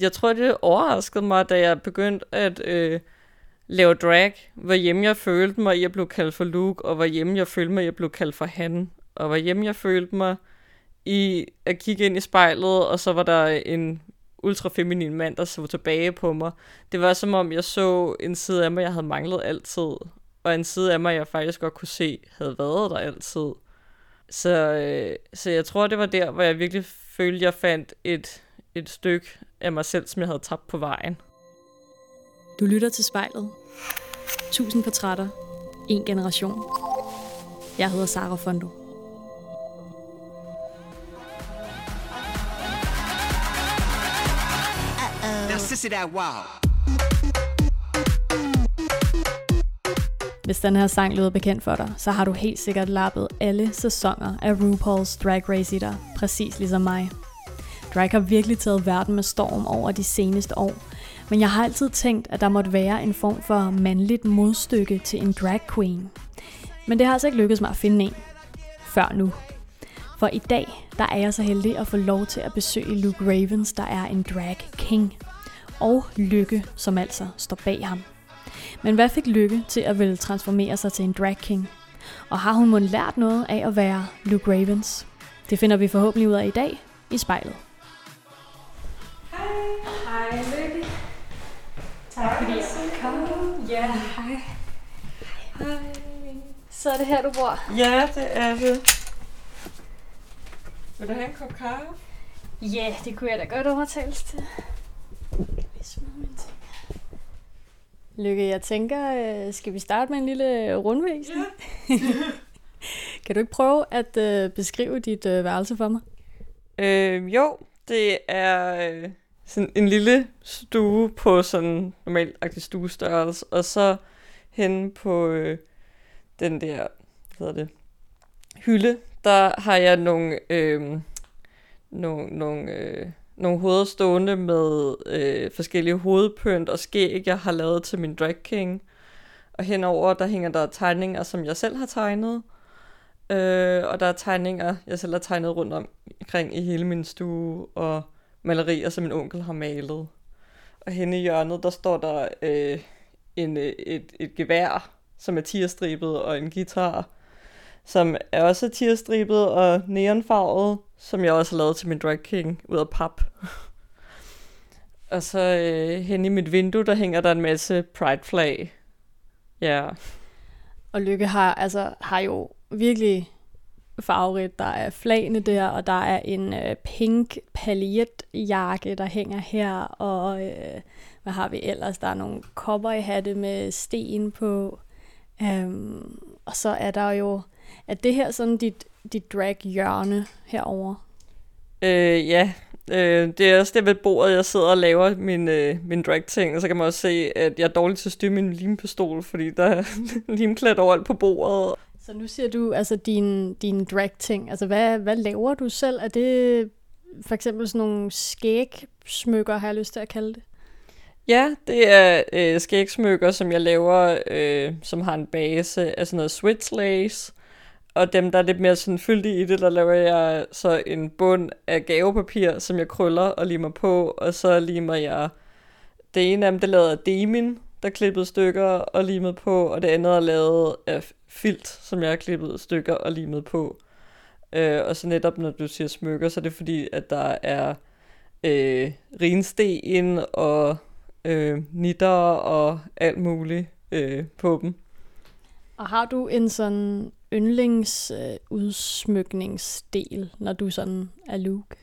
Jeg tror, det overraskede mig, da jeg begyndte at øh, lave drag, hvor hjemme jeg følte mig, at jeg blev kaldt for Luke, og hvor hjemme jeg følte mig, at jeg blev kaldt for han, og hvor hjemme jeg følte mig i at kigge ind i spejlet, og så var der en ultrafeminin mand, der så tilbage på mig. Det var som om, jeg så en side af mig, jeg havde manglet altid, og en side af mig, jeg faktisk godt kunne se, havde været der altid. Så, øh, så jeg tror, det var der, hvor jeg virkelig følte, jeg fandt et, et stykke af mig selv, som jeg havde tabt på vejen. Du lytter til spejlet. Tusind portrætter. En generation. Jeg hedder Sara Fondo. Now, sissy that wow. Hvis den her sang lyder bekendt for dig, så har du helt sikkert lappet alle sæsoner af RuPaul's Drag Race i dig, præcis ligesom mig. Drag har virkelig taget verden med storm over de seneste år, men jeg har altid tænkt, at der måtte være en form for mandligt modstykke til en drag queen. Men det har altså ikke lykkedes mig at finde en. Før nu. For i dag, der er jeg så heldig at få lov til at besøge Luke Ravens, der er en drag king. Og Lykke, som altså står bag ham. Men hvad fik Lykke til at ville transformere sig til en drag king? Og har hun måske lært noget af at være Luke Ravens? Det finder vi forhåbentlig ud af i dag i spejlet. Ja, hej. Hej. Så er det her, du bor? Ja, det er det. Vil du have en kop kaffe? Ja, det kunne jeg da godt overtales til. Lykke, jeg tænker, øh, skal vi starte med en lille rundvisning? Ja. kan du ikke prøve at øh, beskrive dit øh, værelse for mig? Øh, jo, det er øh, sådan en lille stue på sådan normalt stuestørrelse, og så hen på øh, den der, hvad hedder det, hylde, der har jeg nogle, øh, nogle, nogle, øh, nogle hoveder stående med øh, forskellige hovedpynt og skæg, jeg har lavet til min drag king. Og henover, der hænger der tegninger, som jeg selv har tegnet. Øh, og der er tegninger, jeg selv har tegnet rundt omkring i hele min stue, og malerier, som min onkel har malet. Og henne i hjørnet, der står der øh, en, øh, et, et gevær, som er tierstribet, og en guitar, som er også tierstribet og neonfarvet, som jeg også har lavet til min drag king ud af pap. og så øh, hen i mit vindue, der hænger der en masse pride flag. Ja. Og Lykke har, altså, har jo virkelig farverigt. Der er flagene der, og der er en øh, pink paljetjakke, der hænger her, og øh, hvad har vi ellers? Der er nogle kopper i hatte med sten på. Øhm, og så er der jo, er det her sådan dit, dit drag-hjørne herover? Øh, ja, øh, det er også det ved bordet, jeg sidder og laver min, øh, min drag-ting, og så kan man også se, at jeg er dårlig til at styre min limpistol, fordi der er limklat overalt på bordet. Så nu siger du altså din, din drag-ting. Altså hvad, hvad laver du selv? Er det for eksempel sådan nogle skægsmykker, har jeg lyst til at kalde det? Ja, det er øh, skægsmykker, som jeg laver, øh, som har en base af sådan noget switch lace. Og dem, der er lidt mere sådan fyldige i det, der laver jeg så en bund af gavepapir, som jeg krøller og limer på. Og så limer jeg det ene af dem, det lavede af Demin, der klippede stykker og limede på. Og det andet er lavet af filt, som jeg har klippet stykker og limet på. Øh, og så netop, når du siger smykker, så er det fordi, at der er øh, rinsten og øh, nitter og alt muligt øh, på dem. Og har du en sådan yndlingsudsmykningsdel, øh, når du sådan er Luke?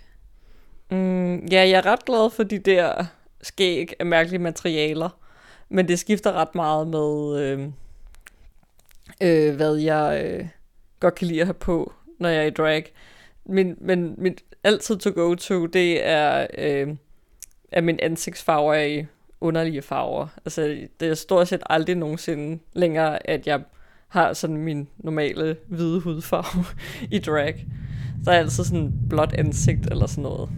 Mm, ja, jeg er ret glad for de der skæg af mærkelige materialer. Men det skifter ret meget med, øh, øh, hvad jeg øh, godt kan lide at have på, når jeg er i drag. Min, men mit altid to go to, det er, øh, er min ansigtsfarver i underlige farver. Altså, det er stort set aldrig nogensinde længere, at jeg har sådan min normale hvide hudfarve i drag. Så er altid sådan blåt ansigt eller sådan noget.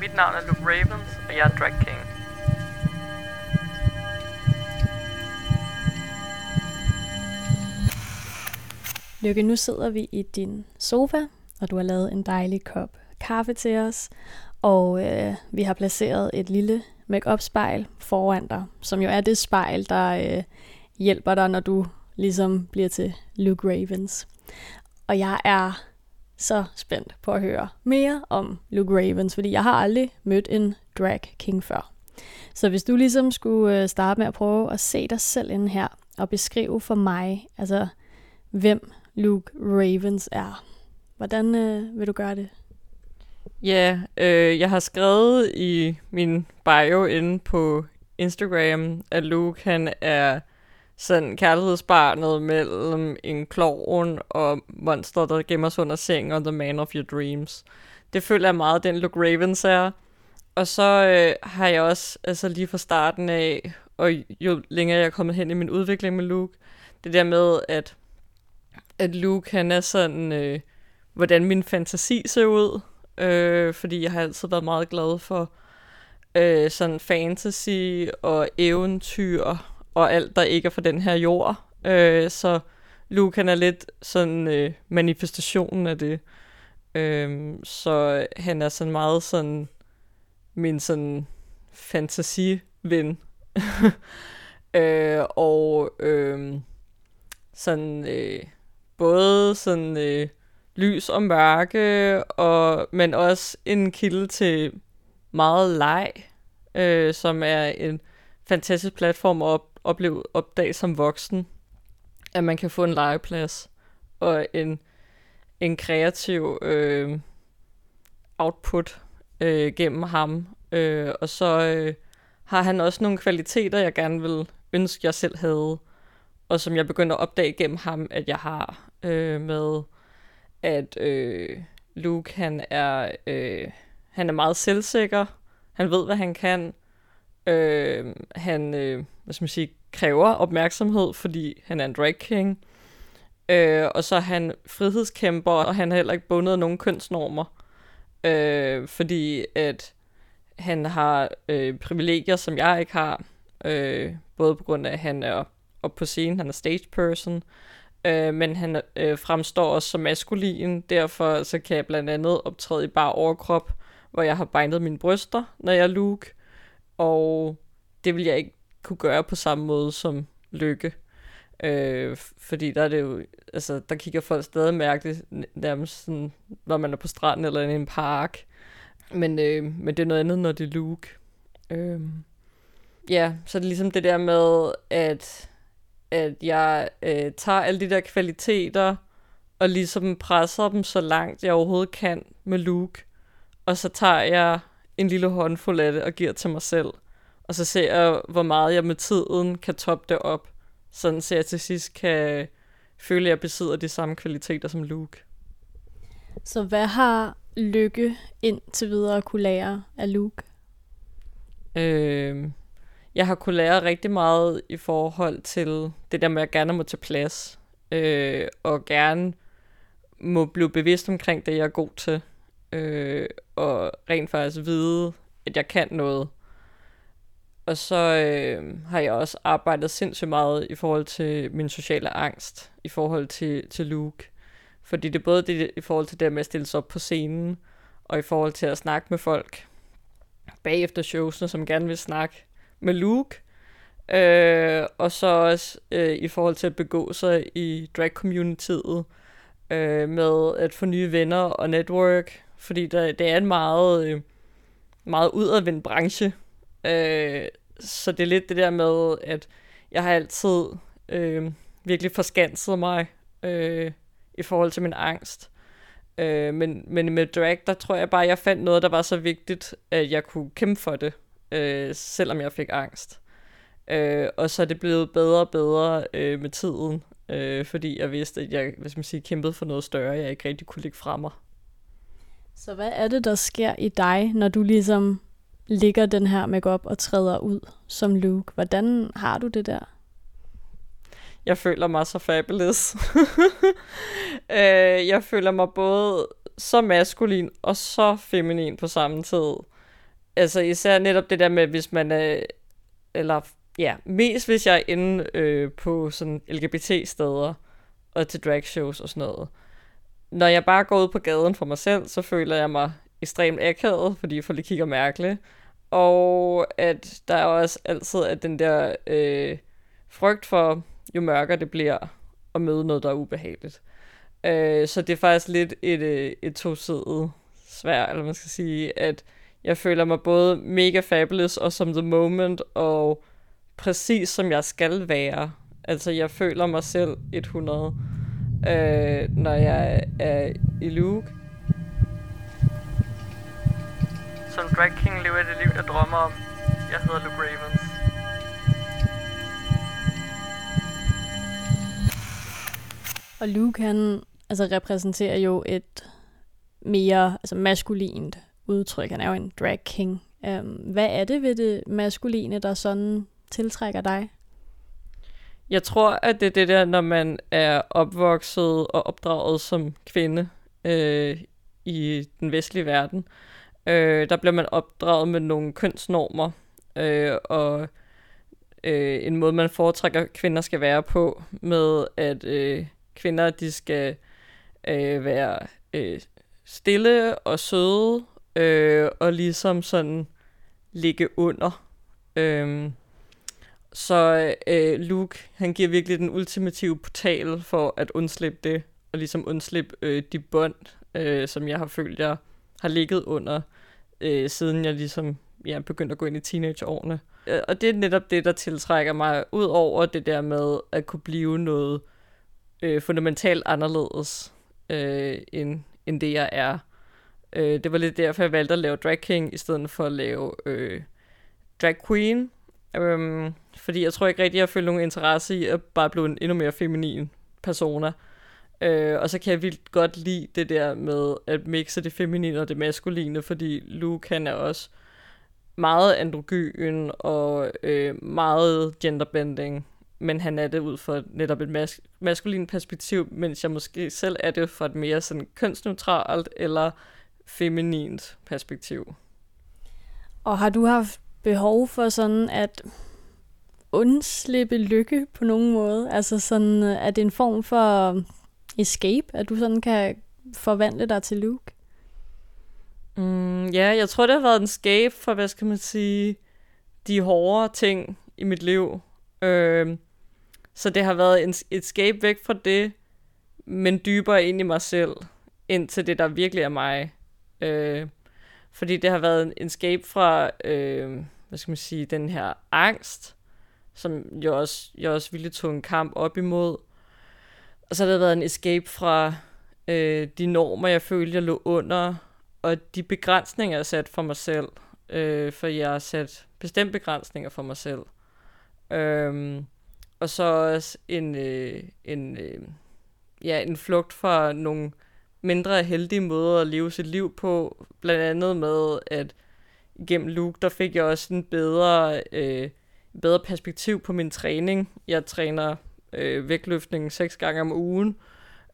Mit navn er Luke Ravens, og jeg er drag king. Lykke, nu sidder vi i din sofa, og du har lavet en dejlig kop kaffe til os, og øh, vi har placeret et lille make spejl foran dig, som jo er det spejl, der øh, hjælper dig, når du ligesom bliver til Luke Ravens. Og jeg er så spændt på at høre mere om Luke Ravens, fordi jeg har aldrig mødt en drag king før. Så hvis du ligesom skulle øh, starte med at prøve at se dig selv ind her, og beskrive for mig, altså hvem Luke Ravens er. Hvordan øh, vil du gøre det? Ja, øh, jeg har skrevet i min bio inde på Instagram, at Luke han er sådan kærlighedsbarnet mellem en klovn og monster, der gemmer sig under sengen og The Man of Your Dreams. Det føler jeg meget, den Luke Ravens er. Og så øh, har jeg også, altså lige fra starten af, og jo længere jeg er kommet hen i min udvikling med Luke, det der med, at, at Luke han er sådan, øh, hvordan min fantasi ser ud. Øh, fordi jeg har altid været meget glad for øh, sådan fantasy og eventyr og alt, der ikke er fra den her jord. Øh, så Luke han er lidt sådan øh, manifestationen af det. Øh, så han er sådan meget sådan min sådan fantasiven. øh, og øh, sådan øh, både sådan øh, lys og mørke, og, men også en kilde til meget leg, øh, som er en fantastisk platform at op, opleve, opdage som voksen, at man kan få en legeplads og en, en kreativ øh, output øh, gennem ham. Øh, og så øh, har han også nogle kvaliteter, jeg gerne vil ønske, jeg selv havde, og som jeg begyndte at opdage gennem ham, at jeg har øh, med, at øh, Luke, han er, øh, han er meget selvsikker, han ved, hvad han kan, øh, han, øh, hvad skal man sige, kræver opmærksomhed, fordi han er en drag king, øh, og så er han frihedskæmper, og han har heller ikke bundet af nogen kønsnormer, øh, fordi at han har øh, privilegier, som jeg ikke har, øh, både på grund af, at han er op på scenen, han er stage person, øh, men han øh, fremstår også som maskulin, derfor så kan jeg blandt andet optræde i bare overkrop, hvor jeg har bindet mine bryster, når jeg er Luke, og det vil jeg ikke kunne gøre på samme måde som Lykke. Øh, fordi der er det jo, altså, der kigger folk stadig mærkeligt, nærmest sådan, når man er på stranden eller i en park. Men, øh, men det er noget andet, når det er Luke. Øh, ja, så er det ligesom det der med, at, at jeg øh, tager alle de der kvaliteter, og ligesom presser dem så langt, jeg overhovedet kan med Luke. Og så tager jeg en lille håndfuld af det og giver til mig selv. Og så ser jeg, hvor meget jeg med tiden kan toppe det op. Sådan så jeg til sidst kan føle, at jeg besidder de samme kvaliteter som Luke. Så hvad har Lykke indtil videre kunne lære af Luke? Øh, jeg har kunnet lære rigtig meget i forhold til det der med, at jeg gerne må tage plads. Øh, og gerne må blive bevidst omkring det, jeg er god til. Øh, og rent faktisk vide, at jeg kan noget. Og så øh, har jeg også arbejdet sindssygt meget i forhold til min sociale angst, i forhold til, til Luke. Fordi det er både det, i forhold til det med at stille sig op på scenen, og i forhold til at snakke med folk bagefter showsene, som gerne vil snakke med Luke. Øh, og så også øh, i forhold til at begå sig i drag-communityet, øh, med at få nye venner og network, fordi der, det er en meget, øh, meget udadvendt branche. Øh, så det er lidt det der med, at jeg har altid øh, virkelig forskanset mig øh, i forhold til min angst. Øh, men, men med drag, der tror jeg bare, at jeg fandt noget, der var så vigtigt, at jeg kunne kæmpe for det, øh, selvom jeg fik angst. Øh, og så er det blevet bedre og bedre øh, med tiden, øh, fordi jeg vidste, at jeg hvad skal man sige, kæmpede for noget større, jeg ikke rigtig kunne lægge fra mig. Så hvad er det, der sker i dig, når du ligesom ligger den her makeup og træder ud som Luke? Hvordan har du det der? Jeg føler mig så fabulous. øh, jeg føler mig både så maskulin og så feminin på samme tid. Altså især netop det der med, hvis man er, eller ja, mest hvis jeg er inde øh, på sådan LGBT-steder og til drag shows og sådan noget. Når jeg bare går ud på gaden for mig selv, så føler jeg mig ekstremt akavet, fordi folk kigger mærkeligt. Og at der er også altid at den der øh, frygt for, jo mørkere det bliver, at møde noget, der er ubehageligt. Øh, så det er faktisk lidt et, øh, et tosidigt svær, eller man skal sige, at jeg føler mig både mega fabulous og som the moment, og præcis som jeg skal være. Altså, jeg føler mig selv 100, øh, når jeg er i Luke. Som drag king lever jeg det liv, jeg drømmer om. Jeg hedder Luke Ravens. Og Luke, han altså, repræsenterer jo et mere altså, maskulint udtryk. Han er jo en drag king. Um, hvad er det ved det maskuline, der sådan tiltrækker dig? Jeg tror, at det er det der, når man er opvokset og opdraget som kvinde øh, i den vestlige verden. Øh, der bliver man opdraget med nogle kønsnormer, øh, og øh, en måde, man foretrækker, kvinder skal være på, med at øh, kvinder, de skal øh, være øh, stille og søde, øh, og ligesom sådan ligge under. Øh, så øh, Luke, han giver virkelig den ultimative portal for at undslippe det, og ligesom undslippe øh, de bånd, øh, som jeg har følt, jeg har ligget under, øh, siden jeg ligesom ja, begyndte at gå ind i teenageårene. Øh, og det er netop det, der tiltrækker mig, ud over det der med at kunne blive noget øh, fundamentalt anderledes, øh, end, end det jeg er. Øh, det var lidt derfor, jeg valgte at lave drag king, i stedet for at lave øh, drag queen. Øhm, fordi jeg tror ikke rigtig, jeg føler nogen interesse i at bare blive en endnu mere feminin persona. Øh, og så kan jeg vildt godt lide det der med at mixe det feminine og det maskuline, fordi Luke han er også meget androgyn og øh, meget genderbending, men han er det ud fra netop et mas- maskulin perspektiv, mens jeg måske selv er det fra et mere sådan kønsneutralt eller feminint perspektiv. Og har du haft behov for sådan at undslippe lykke på nogen måde? Altså sådan, er det en form for escape, at du sådan kan forvandle dig til Luke? Mm, ja, jeg tror, det har været en escape for, hvad skal man sige, de hårde ting i mit liv. Øh, så det har været en escape væk fra det, men dybere ind i mig selv, ind til det, der virkelig er mig. Øh, fordi det har været en escape fra, øh, hvad skal man sige, den her angst, som jeg også, jeg også ville tog en kamp op imod. Og så har det været en escape fra øh, de normer, jeg følte, jeg lå under, og de begrænsninger, jeg sat for mig selv. Øh, for jeg har sat bestemt begrænsninger for mig selv. Øh, og så også en, øh, en, øh, ja, en flugt fra nogle mindre heldige måder at leve sit liv på. Blandt andet med, at gennem Luke, der fik jeg også en bedre, øh, bedre perspektiv på min træning. Jeg træner øh, vægtløftning seks gange om ugen,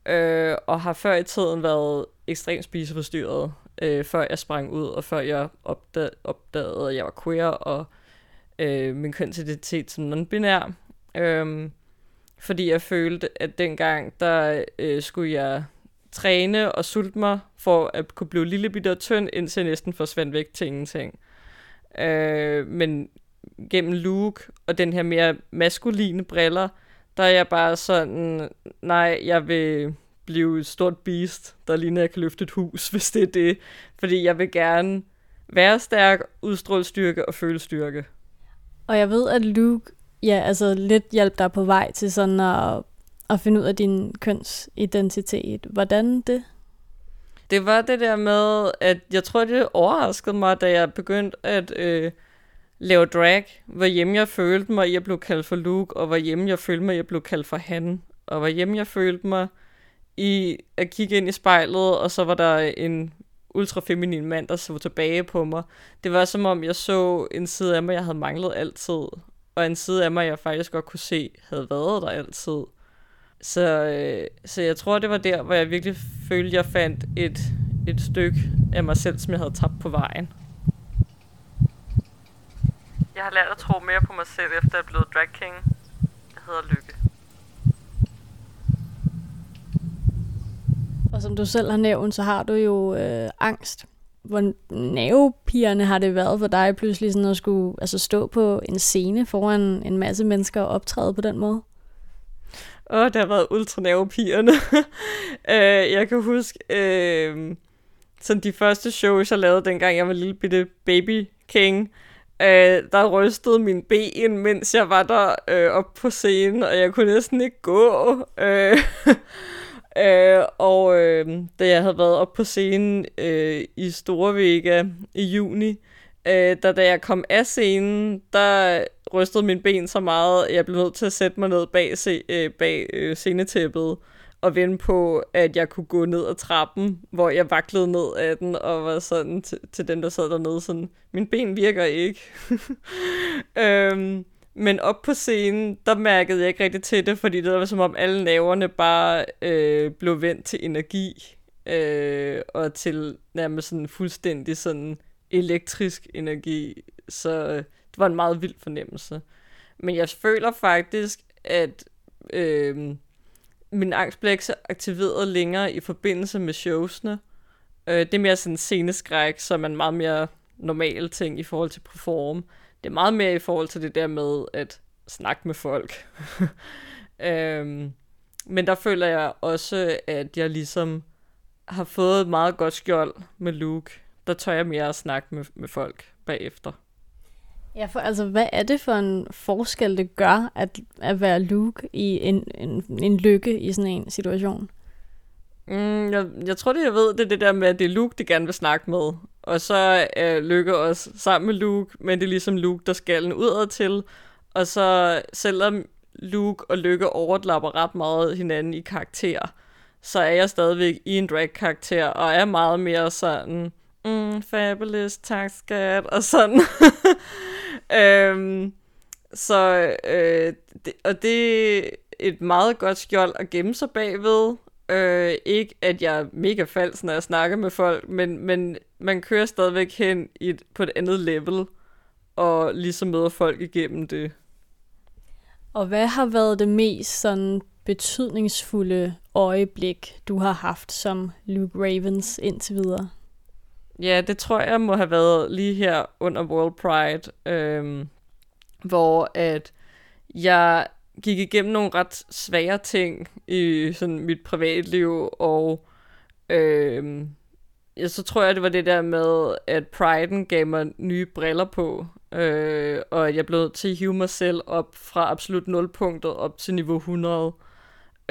øh, og har før i tiden været ekstremt spiseforstyrret, øh, før jeg sprang ud, og før jeg opdag- opdagede, at jeg var queer, og øh, min kønsidentitet som non-binær. Øh, fordi jeg følte, at dengang, der øh, skulle jeg træne og sulte mig for at kunne blive lille bitte og tynd, indtil jeg næsten forsvandt væk til ingenting. Øh, men gennem Luke og den her mere maskuline briller, der er jeg bare sådan, nej, jeg vil blive et stort beast, der ligner, jeg kan løfte et hus, hvis det er det. Fordi jeg vil gerne være stærk, udstråle styrke og føle styrke. Og jeg ved, at Luke ja, altså lidt hjælp dig på vej til sådan at, at finde ud af din kønsidentitet. Hvordan det? Det var det der med, at jeg tror, det overraskede mig, da jeg begyndte at øh, lave drag, hvor hjemme jeg følte mig, at jeg blev kaldt for Luke, og hvor hjemme jeg følte mig, at jeg blev kaldt for han, og hvor hjemme jeg følte mig i at kigge ind i spejlet, og så var der en ultrafeminin mand, der så tilbage på mig. Det var som om, jeg så en side af mig, jeg havde manglet altid, og en side af mig, jeg faktisk godt kunne se, havde været der altid. Så, øh, så jeg tror, det var der, hvor jeg virkelig følte, jeg fandt et, et stykke af mig selv, som jeg havde tabt på vejen. Jeg har lært at tro mere på mig selv, efter jeg er blevet drag king. Jeg hedder Lykke. Og som du selv har nævnt, så har du jo øh, angst. hvor nervepigerne har det været for dig pludselig sådan at skulle altså stå på en scene foran en masse mennesker og optræde på den måde? Åh, oh, det har været ultra øh, jeg kan huske, øh, sådan de første shows, jeg lavede, dengang jeg var lille bitte baby king, øh, der rystede min ben, mens jeg var der øh, op på scenen, og jeg kunne næsten ikke gå. Øh, øh, og øh, da jeg havde været op på scenen øh, i Storvega i juni, Øh, da, da jeg kom af scenen, der rystede min ben så meget, at jeg blev nødt til at sætte mig ned bag, se, øh, bag øh, scenetæppet og vente på, at jeg kunne gå ned ad trappen, hvor jeg vaklede ned af den, og var sådan til, til dem, der sad dernede, sådan, min ben virker ikke. øhm, men op på scenen, der mærkede jeg ikke rigtig til det, fordi det var som om alle naverne bare øh, blev vendt til energi, øh, og til nærmest sådan fuldstændig sådan elektrisk energi. Så øh, det var en meget vild fornemmelse. Men jeg føler faktisk, at øh, min angst blev ikke så aktiveret længere i forbindelse med showsene. Øh, det er mere sådan sceneskræk, som er en meget mere normal ting i forhold til perform. Det er meget mere i forhold til det der med at snakke med folk. øhm, men der føler jeg også, at jeg ligesom har fået et meget godt skjold med Luke. Der tør jeg mere at snakke med, med folk bagefter. Ja, for altså, hvad er det for en forskel, det gør at, at være Luke i en, en, en lykke i sådan en situation? Mm, jeg, jeg tror det, jeg ved, det er det der med, at det er Luke, de gerne vil snakke med. Og så er Lykke også sammen med Luke, men det er ligesom Luke, der skal den udad til. Og så selvom Luke og Lykke overlapper ret meget hinanden i karakter, så er jeg stadigvæk i en drag-karakter, og er meget mere sådan, mm, fabulous, tak skat, og sådan. øhm, så, øh, det, og det er et meget godt skjold at gemme sig bagved. Øh, ikke at jeg er mega falsk, når jeg snakker med folk, men, men man kører stadigvæk hen i et, på et andet level, og ligesom møder folk igennem det. Og hvad har været det mest sådan betydningsfulde øjeblik, du har haft som Luke Ravens indtil videre? Ja, det tror jeg må have været lige her under World Pride, øhm, hvor at jeg gik igennem nogle ret svære ting i sådan mit privatliv, og øhm, ja, så tror jeg, det var det der med, at Pride'en gav mig nye briller på, øh, og at jeg blev til at hive mig selv op fra absolut nulpunktet op til niveau 100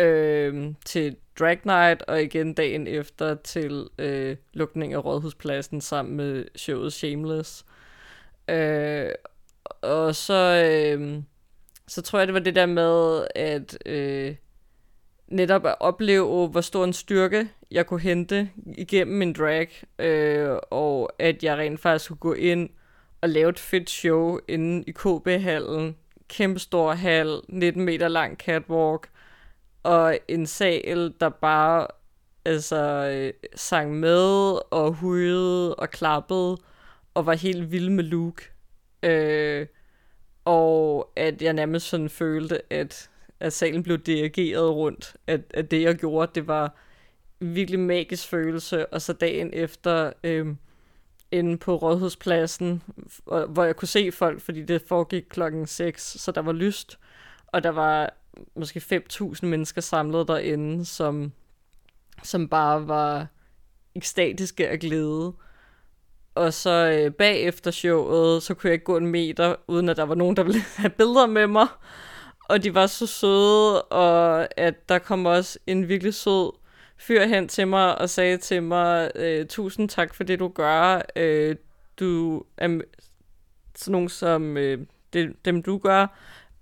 øh, til Drag Night, og igen dagen efter til øh, lukning af Rådhuspladsen sammen med showet Shameless. Øh, og så, øh, så tror jeg, det var det der med, at øh, netop at opleve, hvor stor en styrke jeg kunne hente igennem min drag, øh, og at jeg rent faktisk kunne gå ind og lave et fedt show inde i KB-hallen. Kæmpe stor hal, 19 meter lang catwalk, og en sal, der bare altså, øh, sang med og hujede og klappede og var helt vild med Luke. Øh, og at jeg nærmest sådan følte, at, at salen blev dirigeret rundt. At, at det, jeg gjorde, det var en virkelig magisk følelse. Og så dagen efter... Øh, inde på Rådhuspladsen, hvor jeg kunne se folk, fordi det foregik klokken 6, så der var lyst, og der var måske 5.000 mennesker samlet derinde, som, som bare var ekstatiske af glæde. Og så øh, bagefter showet, så kunne jeg ikke gå en meter, uden at der var nogen, der ville have billeder med mig. Og de var så søde, og at der kom også en virkelig sød fyr hen til mig og sagde til mig, øh, tusind tak for det, du gør. Øh, du er sådan nogen som øh, det, dem, du gør.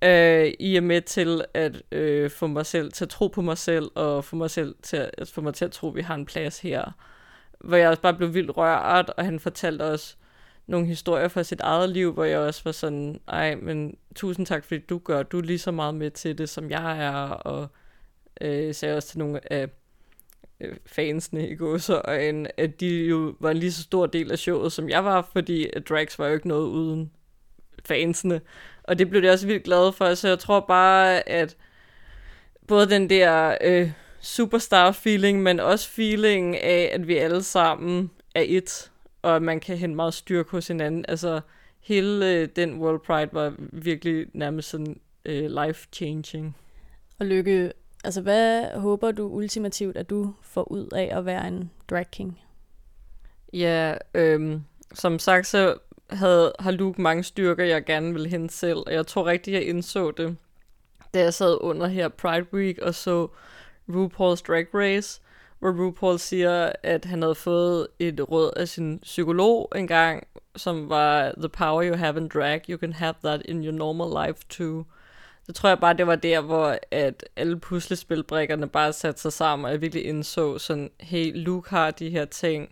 Øh, I og med til at øh, få mig selv til at tro på mig selv, og få mig selv til at, få mig til at tro, at vi har en plads her. Hvor jeg også bare blev vildt rørt, og han fortalte også nogle historier fra sit eget liv, hvor jeg også var sådan, ej, men tusind tak, fordi du gør, du er lige så meget med til det, som jeg er, og øh, sagde også til nogle af øh, fansene i en, at de jo var en lige så stor del af showet, som jeg var, fordi at drags var jo ikke noget uden fansene. Og det blev det også vildt glad for, så jeg tror bare, at både den der øh, superstar-feeling, men også feeling af, at vi alle sammen er et, og at man kan hente meget styrke hos hinanden. Altså, hele øh, den World Pride var virkelig nærmest sådan øh, life-changing. Og Lykke, altså hvad håber du ultimativt, at du får ud af at være en drag king? Ja, øhm, som sagt, så havde, har Luke mange styrker, jeg gerne ville hente selv, og jeg tror rigtig, jeg indså det, da jeg sad under her Pride Week og så RuPaul's Drag Race, hvor RuPaul siger, at han havde fået et råd af sin psykolog engang, som var, the power you have in drag, you can have that in your normal life too. Det tror jeg bare, det var der, hvor at alle puslespilbrikkerne bare satte sig sammen, og jeg virkelig indså sådan, hey, Luke har de her ting,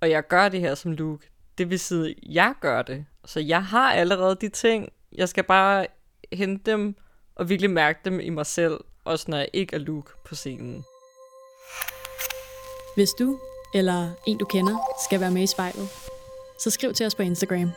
og jeg gør det her som Luke. Det vil sige, jeg gør det. Så jeg har allerede de ting. Jeg skal bare hente dem og virkelig mærke dem i mig selv, også når jeg ikke er Luke på scenen. Hvis du eller en du kender skal være med i spejlet, så skriv til os på Instagram.